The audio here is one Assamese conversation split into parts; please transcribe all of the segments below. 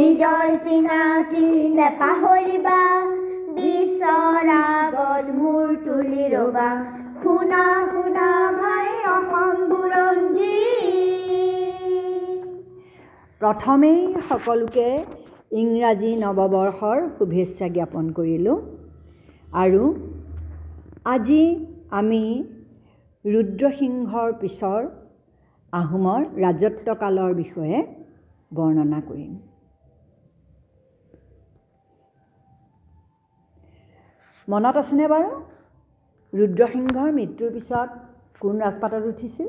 নিজৰ চিনাকি নেপাহৰিবা বিশ্বৰ আগত মূৰ তুলি ৰবা শুনা শুনা ভাই অসম বুৰঞ্জী প্ৰথমেই সকলোকে ইংৰাজী নৱবৰ্ষৰ শুভেচ্ছা জ্ঞাপন কৰিলোঁ। আৰু আজি আমি ৰুদ্ৰসিংহৰ পিছৰ আহোমৰ ৰাজত্বকালৰ বিষয়ে বৰ্ণনা কৰিম। মনত আছেনে বাৰু? ৰুদ্ৰসিংহৰ মৃত্যুৰ পিছত কোন ৰাজপাটত উঠিছিল?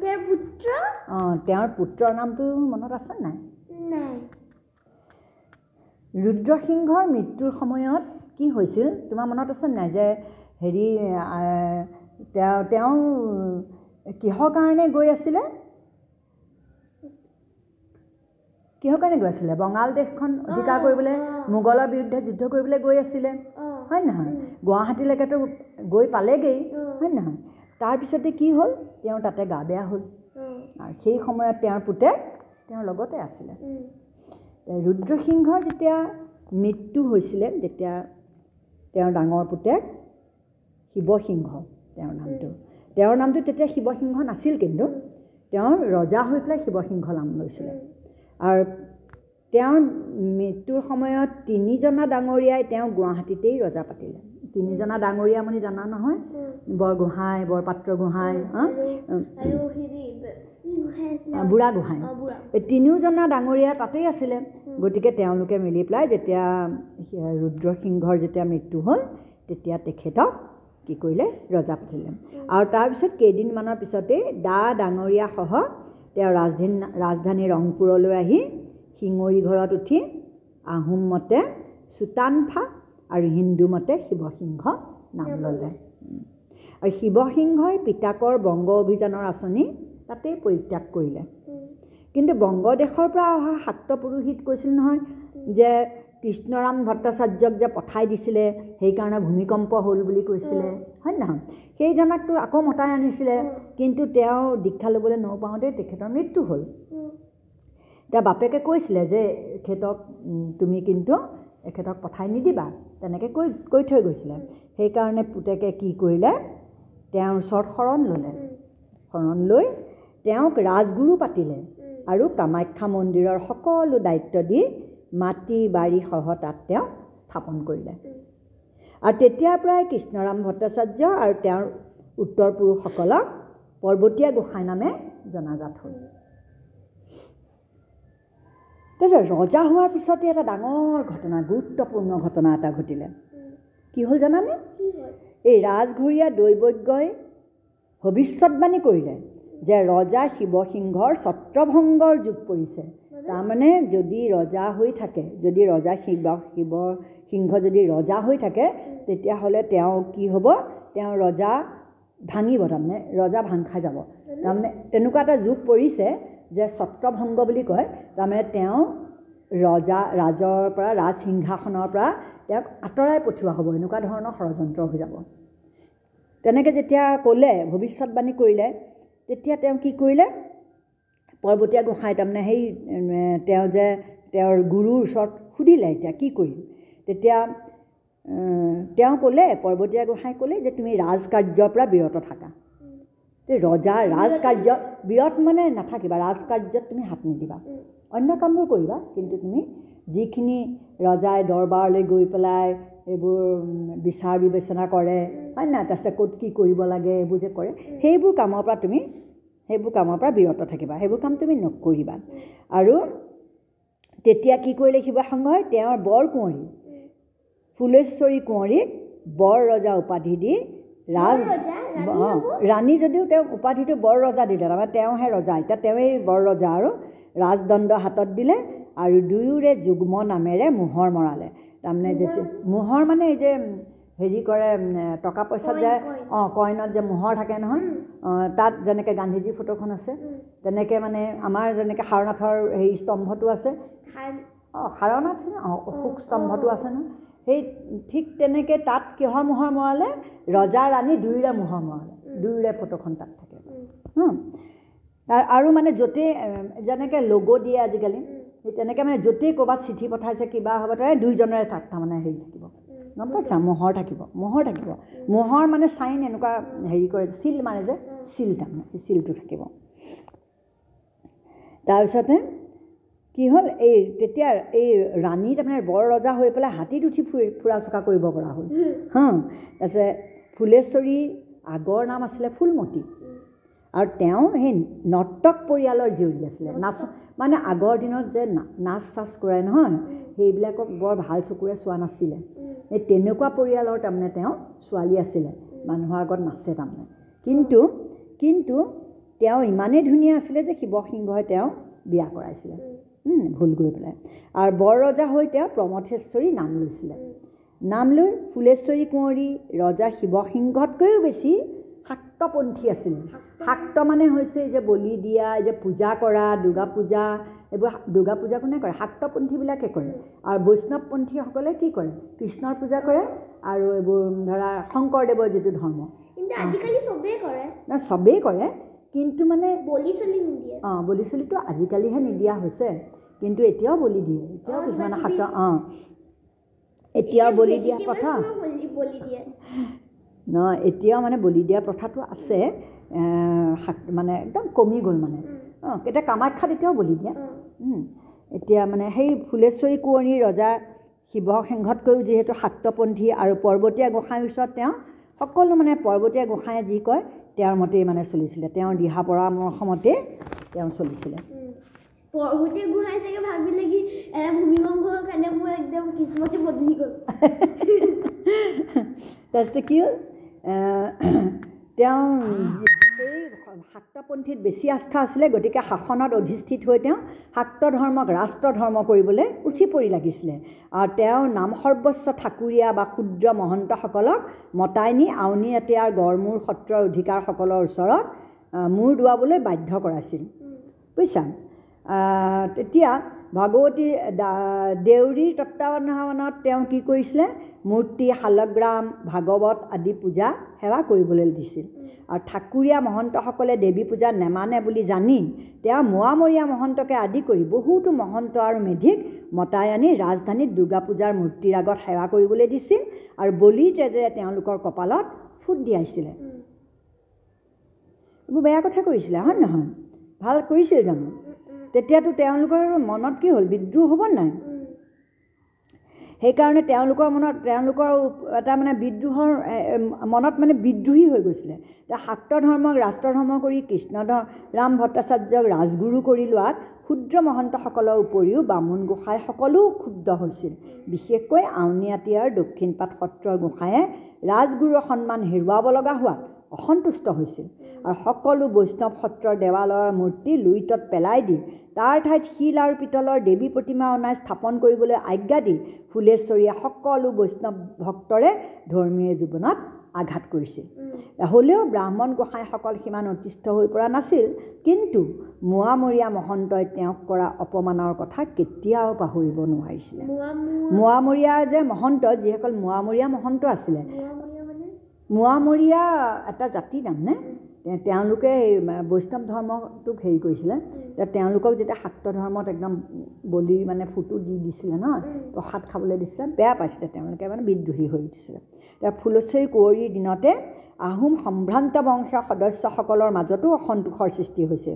তেওঁৰ পুত্ৰ? অঁ তেওঁৰ পুত্ৰৰ নামটো মনত আছে নাই? নাই। ৰুদ্ৰসিংহৰ মৃত্যুৰ সময়ত কি হৈছিল? তোমাৰ মনত আছে নাই যে হেৰি তেওঁ তেওঁ কিহৰ কাৰণে গৈ আছিলে? কিহৰ কাৰণে গৈ আছিলে? বঙাল দেশখন অধিকাৰ কৰিবলৈ। মোগলৰ বিৰুদ্ধে যুদ্ধ কৰিবলৈ গৈ আছিলে। হয় নহয়। গুৱাহাটীলৈকেতো গৈ পালেগৈ। হয় নহয়? তাৰপিছতে কি হ'ল? তেওঁ তাতে গা বেয়া হ'ল। আৰু সেই সময়ত তেওঁৰ পুতেক তেওঁৰ লগতে আছিলে। ৰুদ্ৰসিংহৰ যেতিয়া মৃত্যু হৈছিলে যেতিয়া তেওঁৰ ডাঙৰ পুতেক শিৱসিংহ তেওঁৰ নামটো। তেওঁৰ নামটো তেতিয়া শিৱসিংহ নাছিল কিন্তু তেওঁ ৰজা হৈ পেলাই শিৱসিংহ নাম লৈছিলে। আৰু তেওঁৰ মৃত্যুৰ সময়ত তিনিজনা ডাঙৰীয়াই তেওঁ গুৱাহাটীতেই ৰজা পাতিলে। তিনিজনা ডাঙৰীয়া মানে জানা নহয়। বৰগোহাঁই বৰপাত্ৰ গোহাঁই? বুঢ়া গোহাঁই। এই তিনিওজনা ডাঙৰীয়া তাতেই আছিলে। গতিকে তেওঁলোকে মিলি পেলাই যেতিয়া ৰুদ্ৰসিংহৰ যেতিয়া মৃত্যু হ'ল তেতিয়া তেখেতক কি কৰিলে ৰজা পাতিলে আৰু তাৰপিছত কেইদিনমানৰ পিছতেই দা ডাঙৰীয়াসহ তেওঁ ৰাজধানী ৰাজধানী ৰংপুৰলৈ আহি শিঙৰি ঘৰত উঠি আহোম মতে চুটানফা আৰু হিন্দু মতে শিৱসিংহ নাম ল'লে। আৰু শিৱসিংহই পিতাকৰ বংগ অভিযানৰ আঁচনি তাতেই পৰিত্যাগ কৰিলে। কিন্তু বংগদেশৰ পৰা অহা শাক্ত পুৰোহিত কৈছিল নহয় যে কৃষ্ণৰাম ভট্টাচাৰ্যক যে পঠাই দিছিলে সেইকাৰণে ভূমিকম্প হ'ল বুলি কৈছিলে। হয় নহয়? সেইজনাকতো আকৌ মতাই আনিছিলে। কিন্তু তেওঁ দীক্ষা ল'বলৈ নপাওঁতে তেখেতৰ মৃত্যু হ'ল। এতিয়া বাপেকে কৈছিলে যে এখেতক তুমি কিন্তু এখেতক পঠাই নিদিবা। তেনেকৈ কৈ কৈ থৈ গৈছিলে। সেইকাৰণে পুতেকে কি কৰিলে? তেওঁৰ ওচৰত শৰণ ল'লে। শৰণ লৈ তেওঁক ৰাজগুৰু পাতিলে আৰু কামাখ্যা মন্দিৰৰ সকলো দায়িত্ব দি মাটি বাৰীসহ তাত তেওঁ স্থাপন কৰিলে। আৰু তেতিয়াৰ পৰাই কৃষ্ণৰাম ভট্টাচাৰ্য আৰু তেওঁৰ উত্তৰ পুৰুষসকলক পৰ্বতীয়া গোসাঁই নামে জনাজাত হ'ল। তাৰপিছত ৰজা হোৱাৰ পিছতে এটা ডাঙৰ ঘটনা গুৰুত্বপূৰ্ণ ঘটনা এটা ঘটিলে। কি হ'ল জানানে? এই ৰাজঘৰীয়া দৈৱজ্ঞই ভৱিষ্যতবাণী কৰিলে যে ৰজা শিৱসিংহৰ ছত্ৰভংগৰ যুগ পৰিছে। তাৰমানে যদি ৰজা হৈ থাকে যদি ৰজা শিৱ শিৱ সিংহ যদি ৰজা হৈ থাকে তেতিয়াহ'লে তেওঁ কি হ'ব? তেওঁ ৰজা ভাঙিব তাৰমানে ৰজা ভাং খাই যাব। তাৰমানে তেনেকুৱা এটা যুগ পৰিছে যে ছত্ৰভংগ বুলি কয় তাৰমানে তেওঁ ৰজা ৰাজৰ পৰা ৰাজসিংহাসনৰ পৰা তেওঁক আঁতৰাই পঠিওৱা হ'ব এনেকুৱা ধৰণৰ ষড়যন্ত্ৰ হৈ যাব। তেনেকৈ যেতিয়া ক'লে ভৱিষ্যতবাণী কৰিলে তেতিয়া তেওঁ কি কৰিলে? পৰ্বতীয়া গোসাঁই তাৰমানে সেই তেওঁ যে তেওঁৰ গুৰুৰ ওচৰত সুধিলে এতিয়া কি কৰিম? তেতিয়া তেওঁ ক'লে পৰ্বতীয়া গোসাঁই ক'লে যে তুমি ৰাজকাৰ্যৰ পৰা বিৰত থাকা। ৰজা ৰাজকাৰ্য বিৰত মানে নাথাকিবা ৰাজকাৰ্যত তুমি হাত নিদিবা। অন্য কামবোৰ কৰিবা কিন্তু তুমি যিখিনি ৰজাই দৰবাৰলৈ গৈ পেলাই এইবোৰ বিচাৰ বিবেচনা কৰে হয় নাই? তাৰপিছত ক'ত কি কৰিব লাগে এইবোৰ যে কৰে সেইবোৰ কামৰ পৰা তুমি সেইবোৰ কামৰ পৰা বিৰত থাকিবা সেইবোৰ কাম তুমি নকৰিবা। আৰু তেতিয়া কি কৰিলে শিৱসংঘই তেওঁৰ বৰ কুঁৱৰী ফুলেশ্বৰী কুঁৱৰীক বৰ ৰজা উপাধি দি ৰাজ অঁ? ৰাণী যদিও তেওঁক উপাধিটো বৰ ৰজা দিলে তাৰমানে তেওঁহে ৰজা এতিয়া তেওঁৱেই বৰ ৰজা আৰু ৰাজদণ্ড হাতত দিলে আৰু দুয়োৰে যুগ্ম নামেৰে মোহৰ মৰালে। তাৰমানে যেতিয়া মোহৰ মানে এই যে হেৰি কৰে টকা পইচাত যে। অঁ কইনত যে মোহৰ থাকে নহয় তাত যেনেকৈ গান্ধীজীৰ ফটোখন আছে তেনেকৈ মানে আমাৰ যেনেকৈ সাৰনাথৰ হেৰি স্তম্ভটো আছে অঁ সাৰনাথ? অঁ অশোক স্তম্ভটো আছে নহয় সেই ঠিক তেনেকৈ তাত কিহৰ মোহৰ মৰালে? ৰজা ৰাণী দুয়োৰে মোহৰ মৰালে দুয়োৰে ফটোখন তাত থাকে। আৰু মানে য'তেই যেনেকৈ লগো দিয়ে আজিকালি সেই তেনেকৈ মানে য'তেই ক'ৰবাত চিঠি পঠাইছে কিবা হ'ব তাৰে দুইজনৰে তাত তাৰমানে হেৰি থাকিব গম পাইছা? মহৰ থাকিব মহৰ থাকিব। মহৰ মানে চাইন এনেকুৱা হেৰি কৰে চিল মাৰে যে চিল তাৰমানে চিলটো থাকিব। তাৰপিছতে কি হ'ল? এই তেতিয়া এই ৰাণী তাৰমানে বৰ ৰজা হৈ পেলাই হাতীত উঠি ফুৰি ফুৰা চকা কৰিব পৰা হ'ল। হা তাৰপিছত ফুলেশ্বৰী আগৰ নাম আছিলে ফুলমতী। আৰু তেওঁ সেই নৰ্তক পৰিয়ালৰ জীয়ৰী আছিলে। নাচ মানে আগৰ দিনত যে নাচ চাচ কৰে নহয় সেইবিলাকক বৰ ভাল চকুৰে চোৱা নাছিলে। এই তেনেকুৱা পৰিয়ালৰ তাৰমানে তেওঁ ছোৱালী আছিলে মানুহৰ আগত নাচে তাৰমানে। কিন্তু কিন্তু তেওঁ ইমানেই ধুনীয়া আছিলে যে শিৱসিংহই তেওঁ বিয়া কৰাইছিলে। ভুল কৰি পেলাই। আৰু বৰ ৰজা হৈ তেওঁ প্ৰমথেশ্বৰী নাম লৈছিলে। নাম লৈ ফুলেশ্বৰী কুঁৱৰী ৰজা শিৱসিংহতকৈও বেছি শাক্তপন্থী আছিলে। শাক্ত মানে হৈছে যে বলি দিয়া যে পূজা কৰা দুৰ্গা পূজা এইবোৰ দুৰ্গা পূজা কোনে কৰে? শাক্তপন্থীবিলাকে কৰে। আৰু বৈষ্ণৱপন্থীসকলে কি কৰে? কৃষ্ণৰ পূজা কৰে আৰু এইবোৰ ধৰা শংকৰদেৱৰ যিটো ধৰ্ম। আজিকালি চবেই কৰে। চবেই কৰে কিন্তু মানে বলি চলি নিদিয়ে। অঁ বলি চলিটো আজিকালিহে নিদিয়া হৈছে। কিন্তু এতিয়াও বলি দিয়ে। এতিয়াও কিছুমানে শাক্ত অঁ এতিয়াও বলি দিয়া vegetable ন এতিয়াও মানে বলি দিয়া প্ৰথাটো আছে মানে একদম কমি গ'ল মানে। অঁ এতিয়া কামাখ্যাত এতিয়াও বলি দিয়ে। এতিয়া মানে সেই ফুলেশ্বৰী কুঁৱৰী ৰজা শিৱসিংহতকৈও যিহেতু শাক্তপন্থী আৰু পৰ্বতীয়া গোঁসাইৰ ওচৰত তেওঁ সকলো মানে পৰ্বতীয়া গোঁসাইয়ে যি কয় তেওঁৰ মতেই মানে চলিছিলে। তেওঁৰ দিহা পৰামৰ্শ মতেই তেওঁ চলিছিলে। উম। পৰ্বতী গোহাঁই চাগে ভাবিলে কি এটা ভূমিকম্পৰ কাৰণে মোৰ একদম কিসমতে বদলি গ'ল। তাৰপিছতে কি হ'ল? তেওঁ এই শাক্তপন্থীত বেছি আস্থা আছিলে গতিকে শাসনত অধিষ্ঠিত হৈ তেওঁ শাক্ত ধৰ্মক ৰাষ্ট্ৰ ধৰ্ম কৰিবলৈ উঠি পৰি লাগিছিলে। আৰু তেওঁ নাম সৰ্বস্ব ঠাকুৰীয়া বা ক্ষুদ্ৰ মহন্তসকলক মতাই নি আউনী এতিয়াৰ গড়মূৰ সত্ৰৰ অধিকাৰসকলৰ ওচৰত মূৰ দোৱাবলৈ বাধ্য কৰাইছিল। বুজিছা? তেতিয়া ভগৱতী দেউৰীৰ তত্বাৱধানত তেওঁ কি কৰিছিলে? মূৰ্তি শালগ্ৰাম ভাগৱত আদি পূজা সেৱা কৰিবলৈ দিছিল। আৰু ঠাকুৰীয়া মহন্তসকলে দেৱী পূজা নেমানে বুলি জানি তেওঁ মোৱামৰীয়া মহন্তকে আদি কৰি বহুতো মহন্ত আৰু মেধিক মতাই আনি ৰাজধানীত দুৰ্গা পূজাৰ মূৰ্তিৰ আগত সেৱা কৰিবলৈ দিছিল আৰু বলিৰ তেজেৰে তেওঁলোকৰ কপালত ফুট দিয়াইছিলে। এইবোৰ বেয়া কথা কৰিছিলে হয় নহয়? ভাল কৰিছিল জানো? তেতিয়াতো তেওঁলোকৰ মনত কি হ'ল? বিদ্ৰোহ হ'ব নাই? সেইকাৰণে তেওঁলোকৰ মনত তেওঁলোকৰ এটা মানে বিদ্ৰোহৰ মনত মানে বিদ্ৰোহী হৈ গৈছিলে। শাক্ত ধৰ্মক ৰাষ্ট্ৰ ধৰ্ম কৰি কৃষ্ণ ৰাম ভট্টাচাৰ্যক ৰাজগুৰু কৰি লোৱাত ক্ষুদ্ৰ মহন্তসকলৰ উপৰিও বামুণ গোসাঁই সকলো ক্ষুব্ধ হৈছিল। বিশেষকৈ আউনীআটীয়াৰ দক্ষিণপাট সত্ৰৰ গোসাঁয়ে ৰাজগুৰুৰ সন্মান হেৰুৱাব লগা হোৱাত অসন্তুষ্ট হৈছিল। সকলো বৈষ্ণৱ সত্ৰৰ দেৱালয়ৰ মূৰ্তি লুইতত পেলাই দি তাৰ ঠাইত শিল আৰু পিতলৰ দেৱী প্ৰতিমা অনাই স্থাপন কৰিবলৈ আজ্ঞা দি ফুলেশ্বৰীয়ে সকলো বৈষ্ণৱ ভক্তৰে ধৰ্মীয় জীৱনত আঘাত কৰিছিল। হ'লেও ব্ৰাহ্মণ গোসাঁইসকল সিমান অতিষ্ঠ হৈ পৰা নাছিল কিন্তু মোৱামৰীয়া মহন্তই তেওঁক কৰা অপমানৰ কথা কেতিয়াও পাহৰিব নোৱাৰিছিলে। মোৱা মোৱা মোৱামৰীয়া যে মহন্ত যিসকল মোৱামৰীয়া মহন্ত আছিলে। মোৱামৰীয়া এটা জাতি তাৰমানে তে- তেওঁলোকে এই বৈষ্ণৱ ধৰ্মটোক হেৰি কৰিছিলে। তেওঁলোকক যেতিয়া শাক্ত ধৰ্মত একদম বলি মানে ফুটো দি দিছিলে ন প্ৰসাদ খাবলৈ দিছিলে বেয়া পাইছিলে তেওঁলোকে মানে বিদ্ৰোহী হৈ উঠিছিলে। এতিয়া ফুলচৰি কুঁৱৰীৰ দিনতে আহোম সম্ভ্ৰান্ত বংশৰ সদস্যসকলৰ মাজতো অসন্তোষৰ সৃষ্টি হৈছে।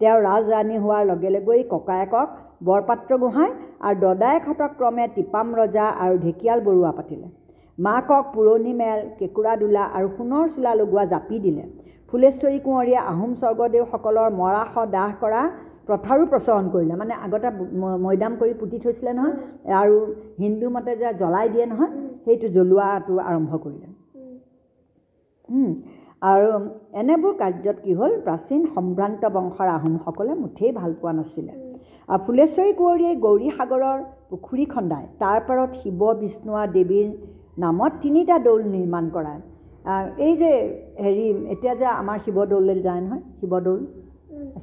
তেওঁ ৰাজৰাণী হোৱাৰ লগে লগেই ককায়েকক বৰপাত্ৰ গোহাঁই আৰু দদায়েকহঁতক ক্ৰমে টিপাম ৰজা আৰু ঢেকীয়াল বৰুৱা পাতিলে। মাকক পুৰণি মেল কেঁকুৰা দোলা আৰু সোণৰ চোলা লগোৱা জাপি দিলে। ফুলেশ্বৰী কুঁৱৰীয়ে আহোম স্বৰ্গদেউসকলৰ মৰাশ দাহ কৰা প্ৰথাৰো প্ৰচলন কৰিলে। মানে আগতে মৈদাম কৰি পুতি থৈছিলে নহয় আৰু হিন্দু মতে যে জ্বলাই দিয়ে নহয় সেইটো জ্বলোৱাটো আৰম্ভ কৰিলে। আৰু এনেবোৰ কাৰ্যত কি হ'ল প্ৰাচীন সম্ভ্ৰান্ত বংশৰ আহোমসকলে মুঠেই ভাল পোৱা নাছিলে। আৰু ফুলেশ্বৰী কুঁৱৰীয়ে গৌৰীসাগৰৰ পুখুৰী খন্দাই তাৰ পাৰত শিৱ বিষ্ণু দেৱীৰ নামত তিনিটা দৌল নিৰ্মাণ কৰায়। এই যে হেৰি এতিয়া যে আমাৰ শিৱদৌললৈ যায় নহয় শিৱদৌল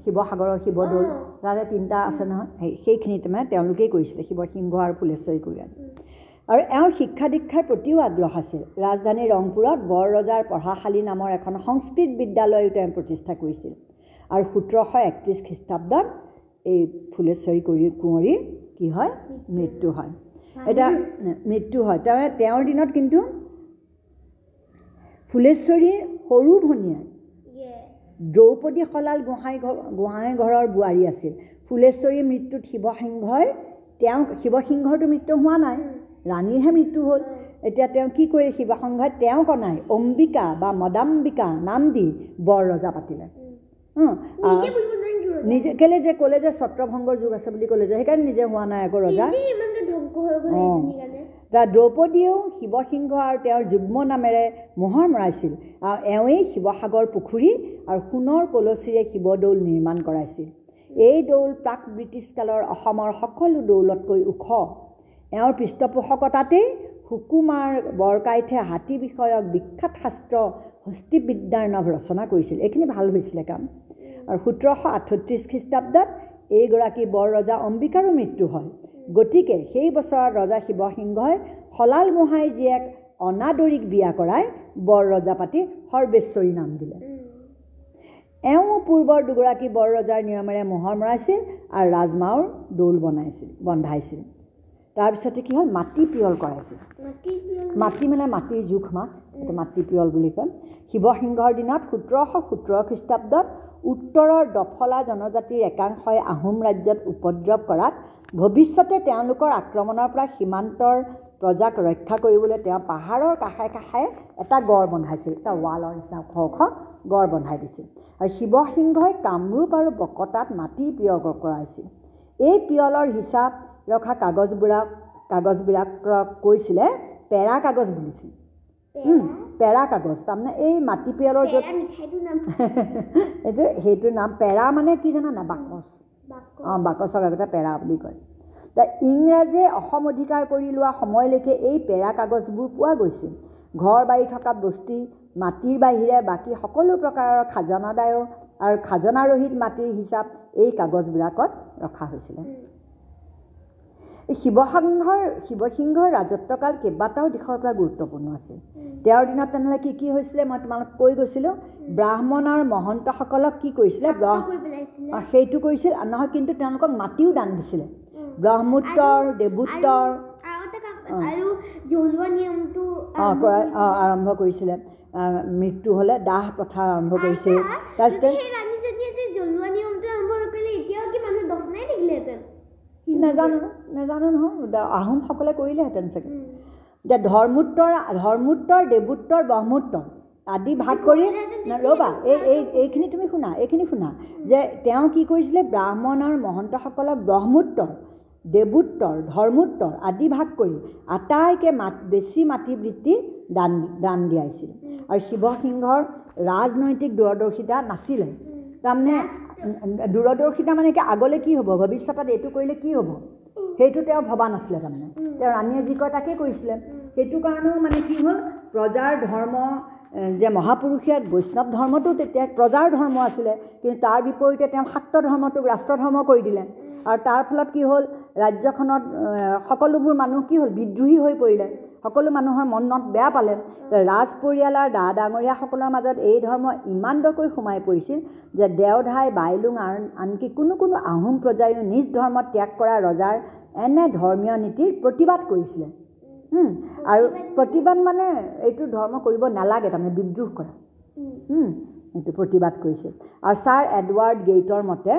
শিৱসাগৰৰ শিৱদৌল। তাতে তিনিটা আছে নহয় সেই সেইখিনিত মানে তেওঁলোকেই কৰিছিলে শিৱসিংহ আৰু ফুলেশ্বৰী কুঁৱৰীয়ে উম, আৰু এওঁৰ শিক্ষা দীক্ষাৰ প্ৰতিও আগ্ৰহ আছিল। ৰাজধানী ৰংপুৰত বৰ ৰজাৰ পঢ়াশালী নামৰ এখন সংস্কৃত বিদ্যালয়ো তেওঁ প্ৰতিষ্ঠা কৰিছিল। আৰু সোতৰশ একত্ৰিছ খ্ৰীষ্টাব্দত এই ফুলেশ্বৰী কৰি কোঁৱৰীৰ কি হয়? মৃত্যু। হয়। এতিয়া মৃত্যু হয়। তাৰমানে তেওঁৰ দিনত কিন্তু ফুলেশ্বৰীৰ সৰু ভনীয়ে. দ্ৰৌপদী শলাল গোহাঁই ঘৰ গোহাঁই ঘৰৰ বোৱাৰী আছিল। ফুলেশ্বৰীৰ মৃত্যুত শিৱসিংহই তেওঁ শিৱসিংহৰতো মৃত্যু হোৱা নাই ৰাণীৰহে মৃত্যু হ'ল। এতিয়া তেওঁ কি কৰিলে শিৱসিংহই তেওঁক অনাই অম্বিকা বা মদাম্বিকা নাম দি বৰ ৰজা পাতিলে। নিজে কেলে যে ক'লে যে ছত্ৰভংগৰ যুগ আছে বুলি ক'লে যে সেইকাৰণে নিজে হোৱা নাই আকৌ ৰজা। অঁ। তাৰ দ্ৰৌপদীয়েও শিৱসিংহ আৰু তেওঁৰ যুগ্ম নামেৰে মোহৰ মৰাইছিল আৰু এওঁৱেই শিৱসাগৰ পুখুৰী আৰু সোণৰ কলচীৰে শিৱদৌল নিৰ্মাণ কৰাইছিল। এই দৌল প্ৰাক ব্ৰিটিছ কালৰ অসমৰ সকলো দৌলতকৈ ওখ। এওঁৰ পৃষ্ঠপোষকতাতেই সুকুমাৰ বৰকাইঠে হাতী বিষয়ক বিখ্যাত শাস্ত্ৰ হস্তিবিদ্যাৰ নভ ৰচনা কৰিছিল। এইখিনি ভাল হৈছিলে কাম। আৰু সোতৰশ আঠত্ৰিছ খ্ৰীষ্টাব্দত এইগৰাকী বৰ ৰজা অম্বিকাৰো মৃত্যু হয়। গতিকে সেই বছৰত ৰজা শিৱসিংহই শলাল গোহাঁই জীয়েক অনাদৰিক বিয়া কৰাই বৰ ৰজা পাতি সৰ্বেশ্বৰী নাম দিলে। এওঁ পূৰ্বৰ দুগৰাকী বৰ ৰজাৰ নিয়মেৰে মোহৰ মৰাইছিল আৰু ৰাজমাওৰ দৌল বনাইছিল বন্ধাইছিল। তাৰপিছতে কি হ'ল? মাটি পিয়ল কৰাইছিল। মাটি মানে মাটিৰ জোখ এইটো মাটি পিয়ল বুলি কয়। শিৱসিংহৰ দিনত সোতৰশ সোতৰ খ্ৰীষ্টাব্দত উত্তৰৰ দফলা জনজাতিৰ একাংশই আহোম ৰাজ্যত উপদ্ৰৱ কৰাত ভৱিষ্যতে তেওঁলোকৰ আক্ৰমণৰ পৰা সীমান্তৰ প্ৰজাক ৰক্ষা কৰিবলৈ তেওঁ পাহাৰৰ কাষে কাষে এটা গড় বন্ধাইছিল এটা ৱালৰ নিচিনা ওখ ওখ গড় বন্ধাই দিছিল। আৰু শিৱসিংহই কামৰূপ আৰু বকতাত মাটি পিয়ল কৰাইছিল। এই পিয়লৰ হিচাপ ৰখা কাগজবোৰক কাগজবিলাকক কৈছিলে পেৰা কাগজ বুলিছিল। পেৰা? কাগজ তাৰমানে এই মাটি পিয়লৰ য'ত এইটো সেইটো নাম পেৰা মানে কি জানা? না বাকচ বাকচ। অঁ বাকচক আগতে পেৰা বুলি কয়। তা ইংৰাজে অসম অধিকাৰ কৰি লোৱা সময়লৈকে এই পেৰা কাগজবোৰ পোৱা গৈছিল। ঘৰ বাৰী থকা বস্তি মাটিৰ বাহিৰে বাকী সকলো প্ৰকাৰৰ খাজনাদায়ক আৰু খাজনাৰহিত মাটিৰ হিচাপ এই কাগজবিলাকত ৰখা হৈছিলে। শিৱসিংহৰ শিৱসিংহৰ ৰাজত্বকাল কেইবাটাও দিশৰ পৰা গুৰুত্বপূৰ্ণ আছিল। তেওঁৰ দিনত তেনেহ'লে কি কি হৈছিলে মই তোমালোক কৈ গৈছিলোঁ। ব্ৰাহ্মণ আৰু মহন্তসকলক কি কৰিছিলে? সেইটো কৰিছিল নহয় কিন্তু তেওঁলোকক মাটিও দান দিছিলে। ব্ৰহ্মোত্তৰ দেৱোত্তৰ অঁ। আৰম্ভ কৰা কৰিছিলে। মৃত্যু হ'লে দাহ প্ৰথা আৰম্ভ কৰিছিল। তাৰপিছতে যে থাকিলেহেঁতেন নাজানো নাজানো নহয় আহোমসকলে কৰিলেহেঁতেন চাগে। এতিয়া ধৰ্মোত্তৰ ধৰ্মোত্তৰ দেৱোত্তৰ ব্ৰহ্মোত্তৰ আদি ভাগ কৰি ৰ'বা এই এই এইখিনি তুমি শুনা এইখিনি শুনা যে তেওঁ কি কৰিছিলে ব্ৰাহ্মণ আৰু মহন্তসকলক ব্ৰহ্মোত্তৰ দেৱোত্তৰ ধৰ্মোত্তৰ আদি ভাগ কৰি আটাইকে মাত বেছি মাতৃবৃত্তি দান দান দিয়াইছিল। আৰু শিৱসিংহৰ ৰাজনৈতিক দূৰদৰ্শিতা নাছিলে। তাৰমানে দূৰদৰ্শিতা মানে কি আগলৈ কি হ'ব? ভৱিষ্যতত এইটো কৰিলে কি হ'ব? সেইটো তেওঁ ভবা নাছিলে তাৰমানে। তেওঁ ৰাণীয়ে যি কয় তাকেই কৰিছিলে। সেইটো কাৰণেও মানে কি হ'ল প্ৰজাৰ ধৰ্ম যে মহাপুৰুষীয় বৈষ্ণৱ ধৰ্মটো তেতিয়া প্ৰজাৰ ধৰ্ম আছিলে কিন্তু তাৰ বিপৰীতে তেওঁ শাক্ত ধৰ্মটোক ৰাষ্ট্ৰ ধৰ্ম কৰি দিলে। আৰু তাৰ ফলত কি হ'ল ৰাজ্যখনত সকলোবোৰ মানুহ কি হ'ল বিদ্ৰোহী হৈ পৰিলে। সকলো মানুহৰ মনত বেয়া পালে। ৰাজ পৰিয়ালৰ ডা ডাঙৰীয়াসকলৰ মাজত এই ধৰ্ম ইমানদকৈ সোমাই পৰিছিল যে দেওধাই বাইলুং আনকি কোনো কোনো আহোম প্ৰজায়ো নিজ ধৰ্ম ত্যাগ কৰা ৰজাৰ এনে ধৰ্মীয় নীতিৰ প্ৰতিবাদ কৰিছিলে। আৰু প্ৰতিবাদ মানে এইটো ধৰ্ম কৰিব নালাগে তাৰমানে বিদ্ৰোহ কৰা। এইটো প্ৰতিবাদ কৰিছিল। আৰু ছাৰ এডৱাৰ্ড গেইটৰ মতে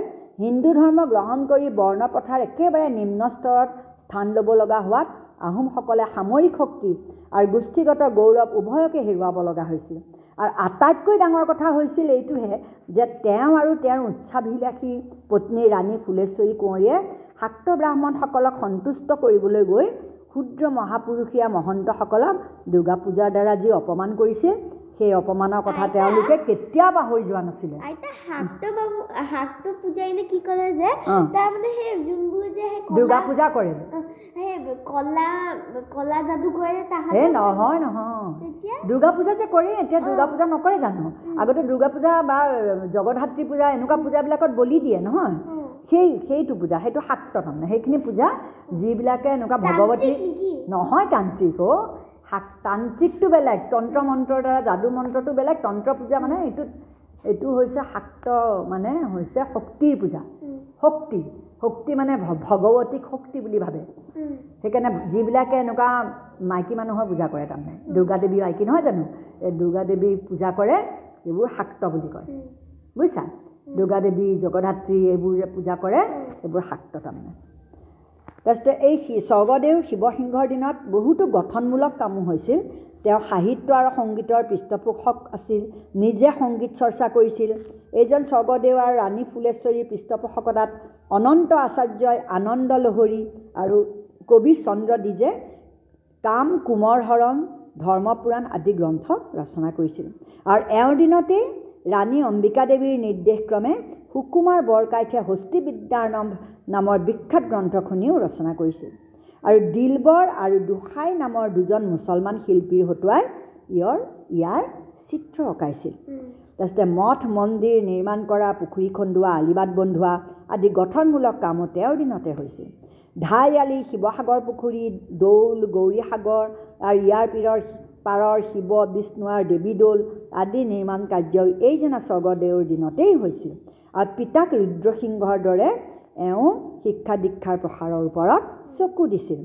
হিন্দু ধৰ্ম গ্ৰহণ কৰি বৰ্ণ প্ৰথাৰ একেবাৰে নিম্ন স্তৰত স্থান ল'ব লগা হোৱাত আহোমসকলে সামৰিক শক্তি আৰু গোষ্ঠীগত গৌৰৱ উভয়কে হেৰুৱাব লগা হৈছিল। আৰু আটাইতকৈ ডাঙৰ কথা হৈছিল এইটোহে যে তেওঁ আৰু তেওঁৰ উচ্চাভিলাষী পত্নী ৰাণী ফুলেশ্বৰী কোঁৱৰীয়ে শাক্ত ব্ৰাহ্মণসকলক সন্তুষ্ট কৰিবলৈ গৈ ক্ষুদ্ৰ মহাপুৰুষীয়া মহন্তসকলক দুৰ্গা পূজাৰ দ্বাৰা যি অপমান কৰিছিল সেই অপমানৰ কথা তেওঁলোকে কেতিয়াও পাহৰি যোৱা নাছিলে। দুৰ্গা পূজা কৰে। নহয় নহয়। দুৰ্গা পূজা যে কৰে এতিয়া দুৰ্গা পূজা নকৰে জানো? আগতে দুৰ্গা পূজা বা জগতধাত্ৰী পূজা এনেকুৱা পূজাবিলাকত বলি দিয়ে নহয়। সেই সেইটো পূজা সেইটো শাক্ত তাৰমানে। সেইখিনি পূজা যিবিলাকে এনেকুৱা ভগৱতী? নহয় তান্ত্ৰিক অ' তান্ত্ৰিকটো বেলেগ তন্ত্ৰ মন্ত্ৰৰ দ্বাৰা যাদু মন্ত্ৰটো বেলেগ তন্ত্ৰ পূজা মানে এইটোত এইটো হৈছে শাক্ত মানে হৈছে শক্তিৰ পূজা। শক্তি শক্তি মানে ভগৱতীক শক্তি বুলি ভাবে। সেইকাৰণে যিবিলাকে এনেকুৱা মাইকী মানুহৰ পূজা কৰে তাৰমানে দুৰ্গা দেৱী মাইকী নহয় জানো? এই দুৰ্গা দেৱী পূজা কৰে এইবোৰ শাক্ত বুলি কয়। বুজিছা? দুৰ্গা দেৱী জগধাত্ৰী এইবোৰ যে পূজা কৰে এইবোৰ শাক্ত তাৰমানে। তাৰপিছতে এই স্বৰ্গদেউ শিৱসিংহৰ দিনত বহুতো গঠনমূলক কামো হৈছিল। তেওঁ সাহিত্য আৰু সংগীতৰ পৃষ্ঠপোষক আছিল নিজে সংগীত চৰ্চা কৰিছিল। এইজন স্বৰ্গদেউ আৰু ৰাণী ফুলেশ্বৰীৰ পৃষ্ঠপোষকতাত অনন্ত আচাৰ্যই আনন্দ লহৰী আৰু কবি চন্দ্ৰ দ্বিজে কাম কোমৰ হৰণ ধৰ্মপুৰাণ আদি গ্ৰন্থ ৰচনা কৰিছিল। আৰু এওঁৰ দিনতেই ৰাণী অম্বিকা দেৱীৰ নিৰ্দেশক্ৰমে সুকুমাৰ বৰকাইঠে হস্তিবিদ্যাৰ নাম নামৰ বিখ্যাত গ্ৰন্থখনিও ৰচনা কৰিছিল। আৰু দিলবৰ আৰু দুসাই নামৰ দুজন মুছলমান শিল্পীৰ হতুৱাই ইয়ৰ ইয়াৰ চিত্ৰ অঁকাইছিল। তাৰপিছতে মঠ মন্দিৰ নিৰ্মাণ কৰা পুখুৰী খন্দোৱা আলিবাট বন্ধোৱা আদি গঠনমূলক কামো তেওঁৰ দিনতে হৈছিল। ঢাই আলি শিৱসাগৰ পুখুৰী দৌল গৌৰীসাগৰ আৰু ইয়াৰ পীৰৰ পাৰৰ শিৱ বিষ্ণু আৰু দেৱী দৌল আদি নিৰ্মাণ কাৰ্যও এইজনা স্বৰ্গদেউৰ দিনতেই হৈছিল। আৰু পিতাক ৰুদ্ৰসিংহৰ দৰে এওঁ শিক্ষা দীক্ষাৰ প্ৰসাৰৰ ওপৰত চকু দিছিল।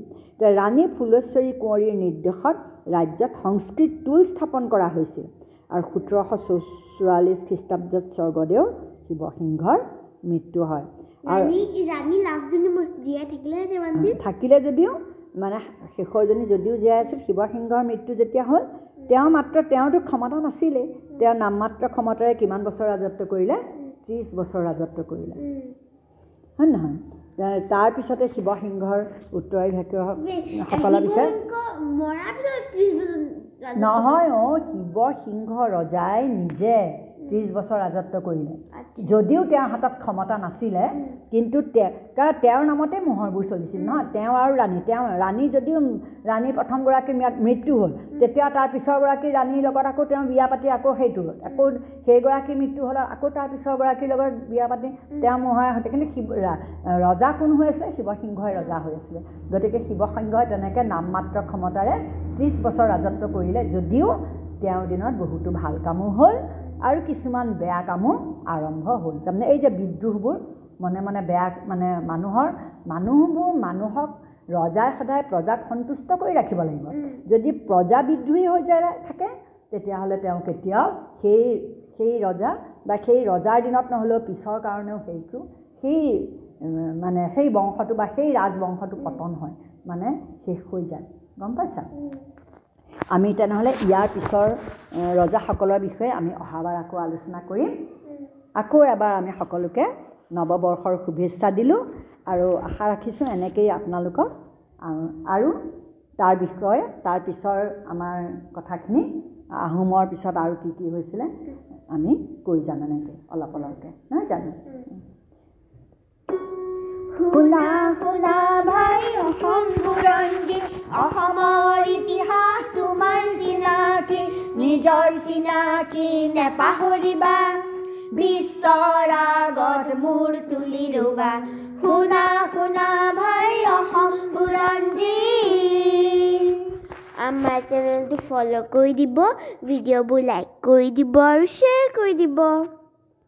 ৰাণী ফুলেশ্বৰী কুঁৱৰীৰ নিৰ্দেশত ৰাজ্যত সংস্কৃত টোল স্থাপন কৰা হৈছিল আৰু সোতৰশ চৌ চৌৰাল্লিছ খ্ৰীষ্টাব্দত স্বৰ্গদেউ শিৱসিংহৰ মৃত্যু হয়। আৰু থাকিলে যদিও মানে শেষৰজনী যদিও জীয়াই আছিল শিৱসিংহৰ মৃত্যু যেতিয়া হ'ল তেওঁ মাত্ৰ তেওঁতো ক্ষমতা নাছিলেই। তেওঁ নামমাত্ৰ ক্ষমতাৰে কিমান বছৰ ৰাজত্ব কৰিলে? ত্ৰিছ বছৰ ৰাজত্ব কৰিলে। হয় নহয়? তাৰপিছতে শিৱসিংহৰ উত্তৰাধিকাৰীসকলৰ বিষয়ে নহয় অ' শিৱসিংহ ৰজাই নিজে ত্ৰিছ বছৰ ৰাজত্ব কৰিলে। যদিও তেওঁৰ হাতত ক্ষমতা নাছিলে। কিন্তু তেওঁৰ নামতে মোহৰবোৰ চলিছিল নহয়। তেওঁ আৰু ৰাণী তেওঁ ৰাণী যদিও ৰাণী প্ৰথমগৰাকীৰ মৃত্যু হ'ল তেতিয়া তাৰ পিছৰগৰাকী ৰাণীৰ লগত আকৌ তেওঁ বিয়া পাতি আকৌ সেইটো হ'ল। আকৌ সেইগৰাকীৰ মৃত্যু হ'লত আকৌ তাৰ পিছৰগৰাকীৰ লগত বিয়া পাতি তেওঁ মোহৰে সৈতে কিন্তু শিৱ ৰজা কোন হৈ আছিলে? শিৱসিংহই ৰজা হৈ আছিলে। গতিকে শিৱসিংহই তেনেকৈ নামমাত্ৰ ক্ষমতাৰে ত্ৰিছ বছৰ ৰাজত্ব কৰিলে। যদিও তেওঁৰ দিনত বহুতো ভাল কামো হ'ল আৰু কিছুমান বেয়া কামো আৰম্ভ হ'ল। তাৰমানে এই যে বিদ্ৰোহবোৰ মনে মনে বেয়া মানে মানুহৰ মানুহবোৰ মানুহক ৰজাই সদায় প্ৰজাক সন্তুষ্ট কৰি ৰাখিব লাগিব। যদি প্ৰজা বিদ্ৰোহী হৈ যায় থাকে তেতিয়াহ'লে তেওঁ কেতিয়াও সেই সেই ৰজা বা সেই ৰজাৰ দিনত নহ'লেও পিছৰ কাৰণেও সেইটো সেই মানে সেই বংশটো বা সেই ৰাজবংশটো পতন হয় মানে শেষ হৈ যায়। গম পাইছা? আমি তেনেহ'লে ইয়াৰ পিছৰ ৰজাসকলৰ বিষয়ে আমি অহাবাৰ আকৌ আলোচনা কৰিম। আকৌ এবাৰ আমি সকলোকে নৱবৰ্ষৰ শুভেচ্ছা দিলোঁ আৰু আশা ৰাখিছোঁ এনেকেই আপোনালোকক আৰু তাৰ বিষয়ে তাৰ পিছৰ আমাৰ কথাখিনি আহোমৰ পিছত আৰু কি কি হৈছিলে আমি কৈ যাম এনেকৈ অলপ অলপকৈ। নহয় জানো? শুনা শুনা ভাই অসম বুৰঞ্জী অসমৰ ইতিহাস তোমাৰ চিনাকি নিজৰ চিনাকি নেপাহৰিবা বিশ্বৰ আগত মূৰ তুলি ৰবা শুনা শুনা ভাই অসম বুৰঞ্জী আমাৰ চেনেলটো ফ'ল' কৰি দিব? ভিডিঅ'বোৰ লাইক কৰি দিব আৰু শ্বেয়াৰ কৰি দিব।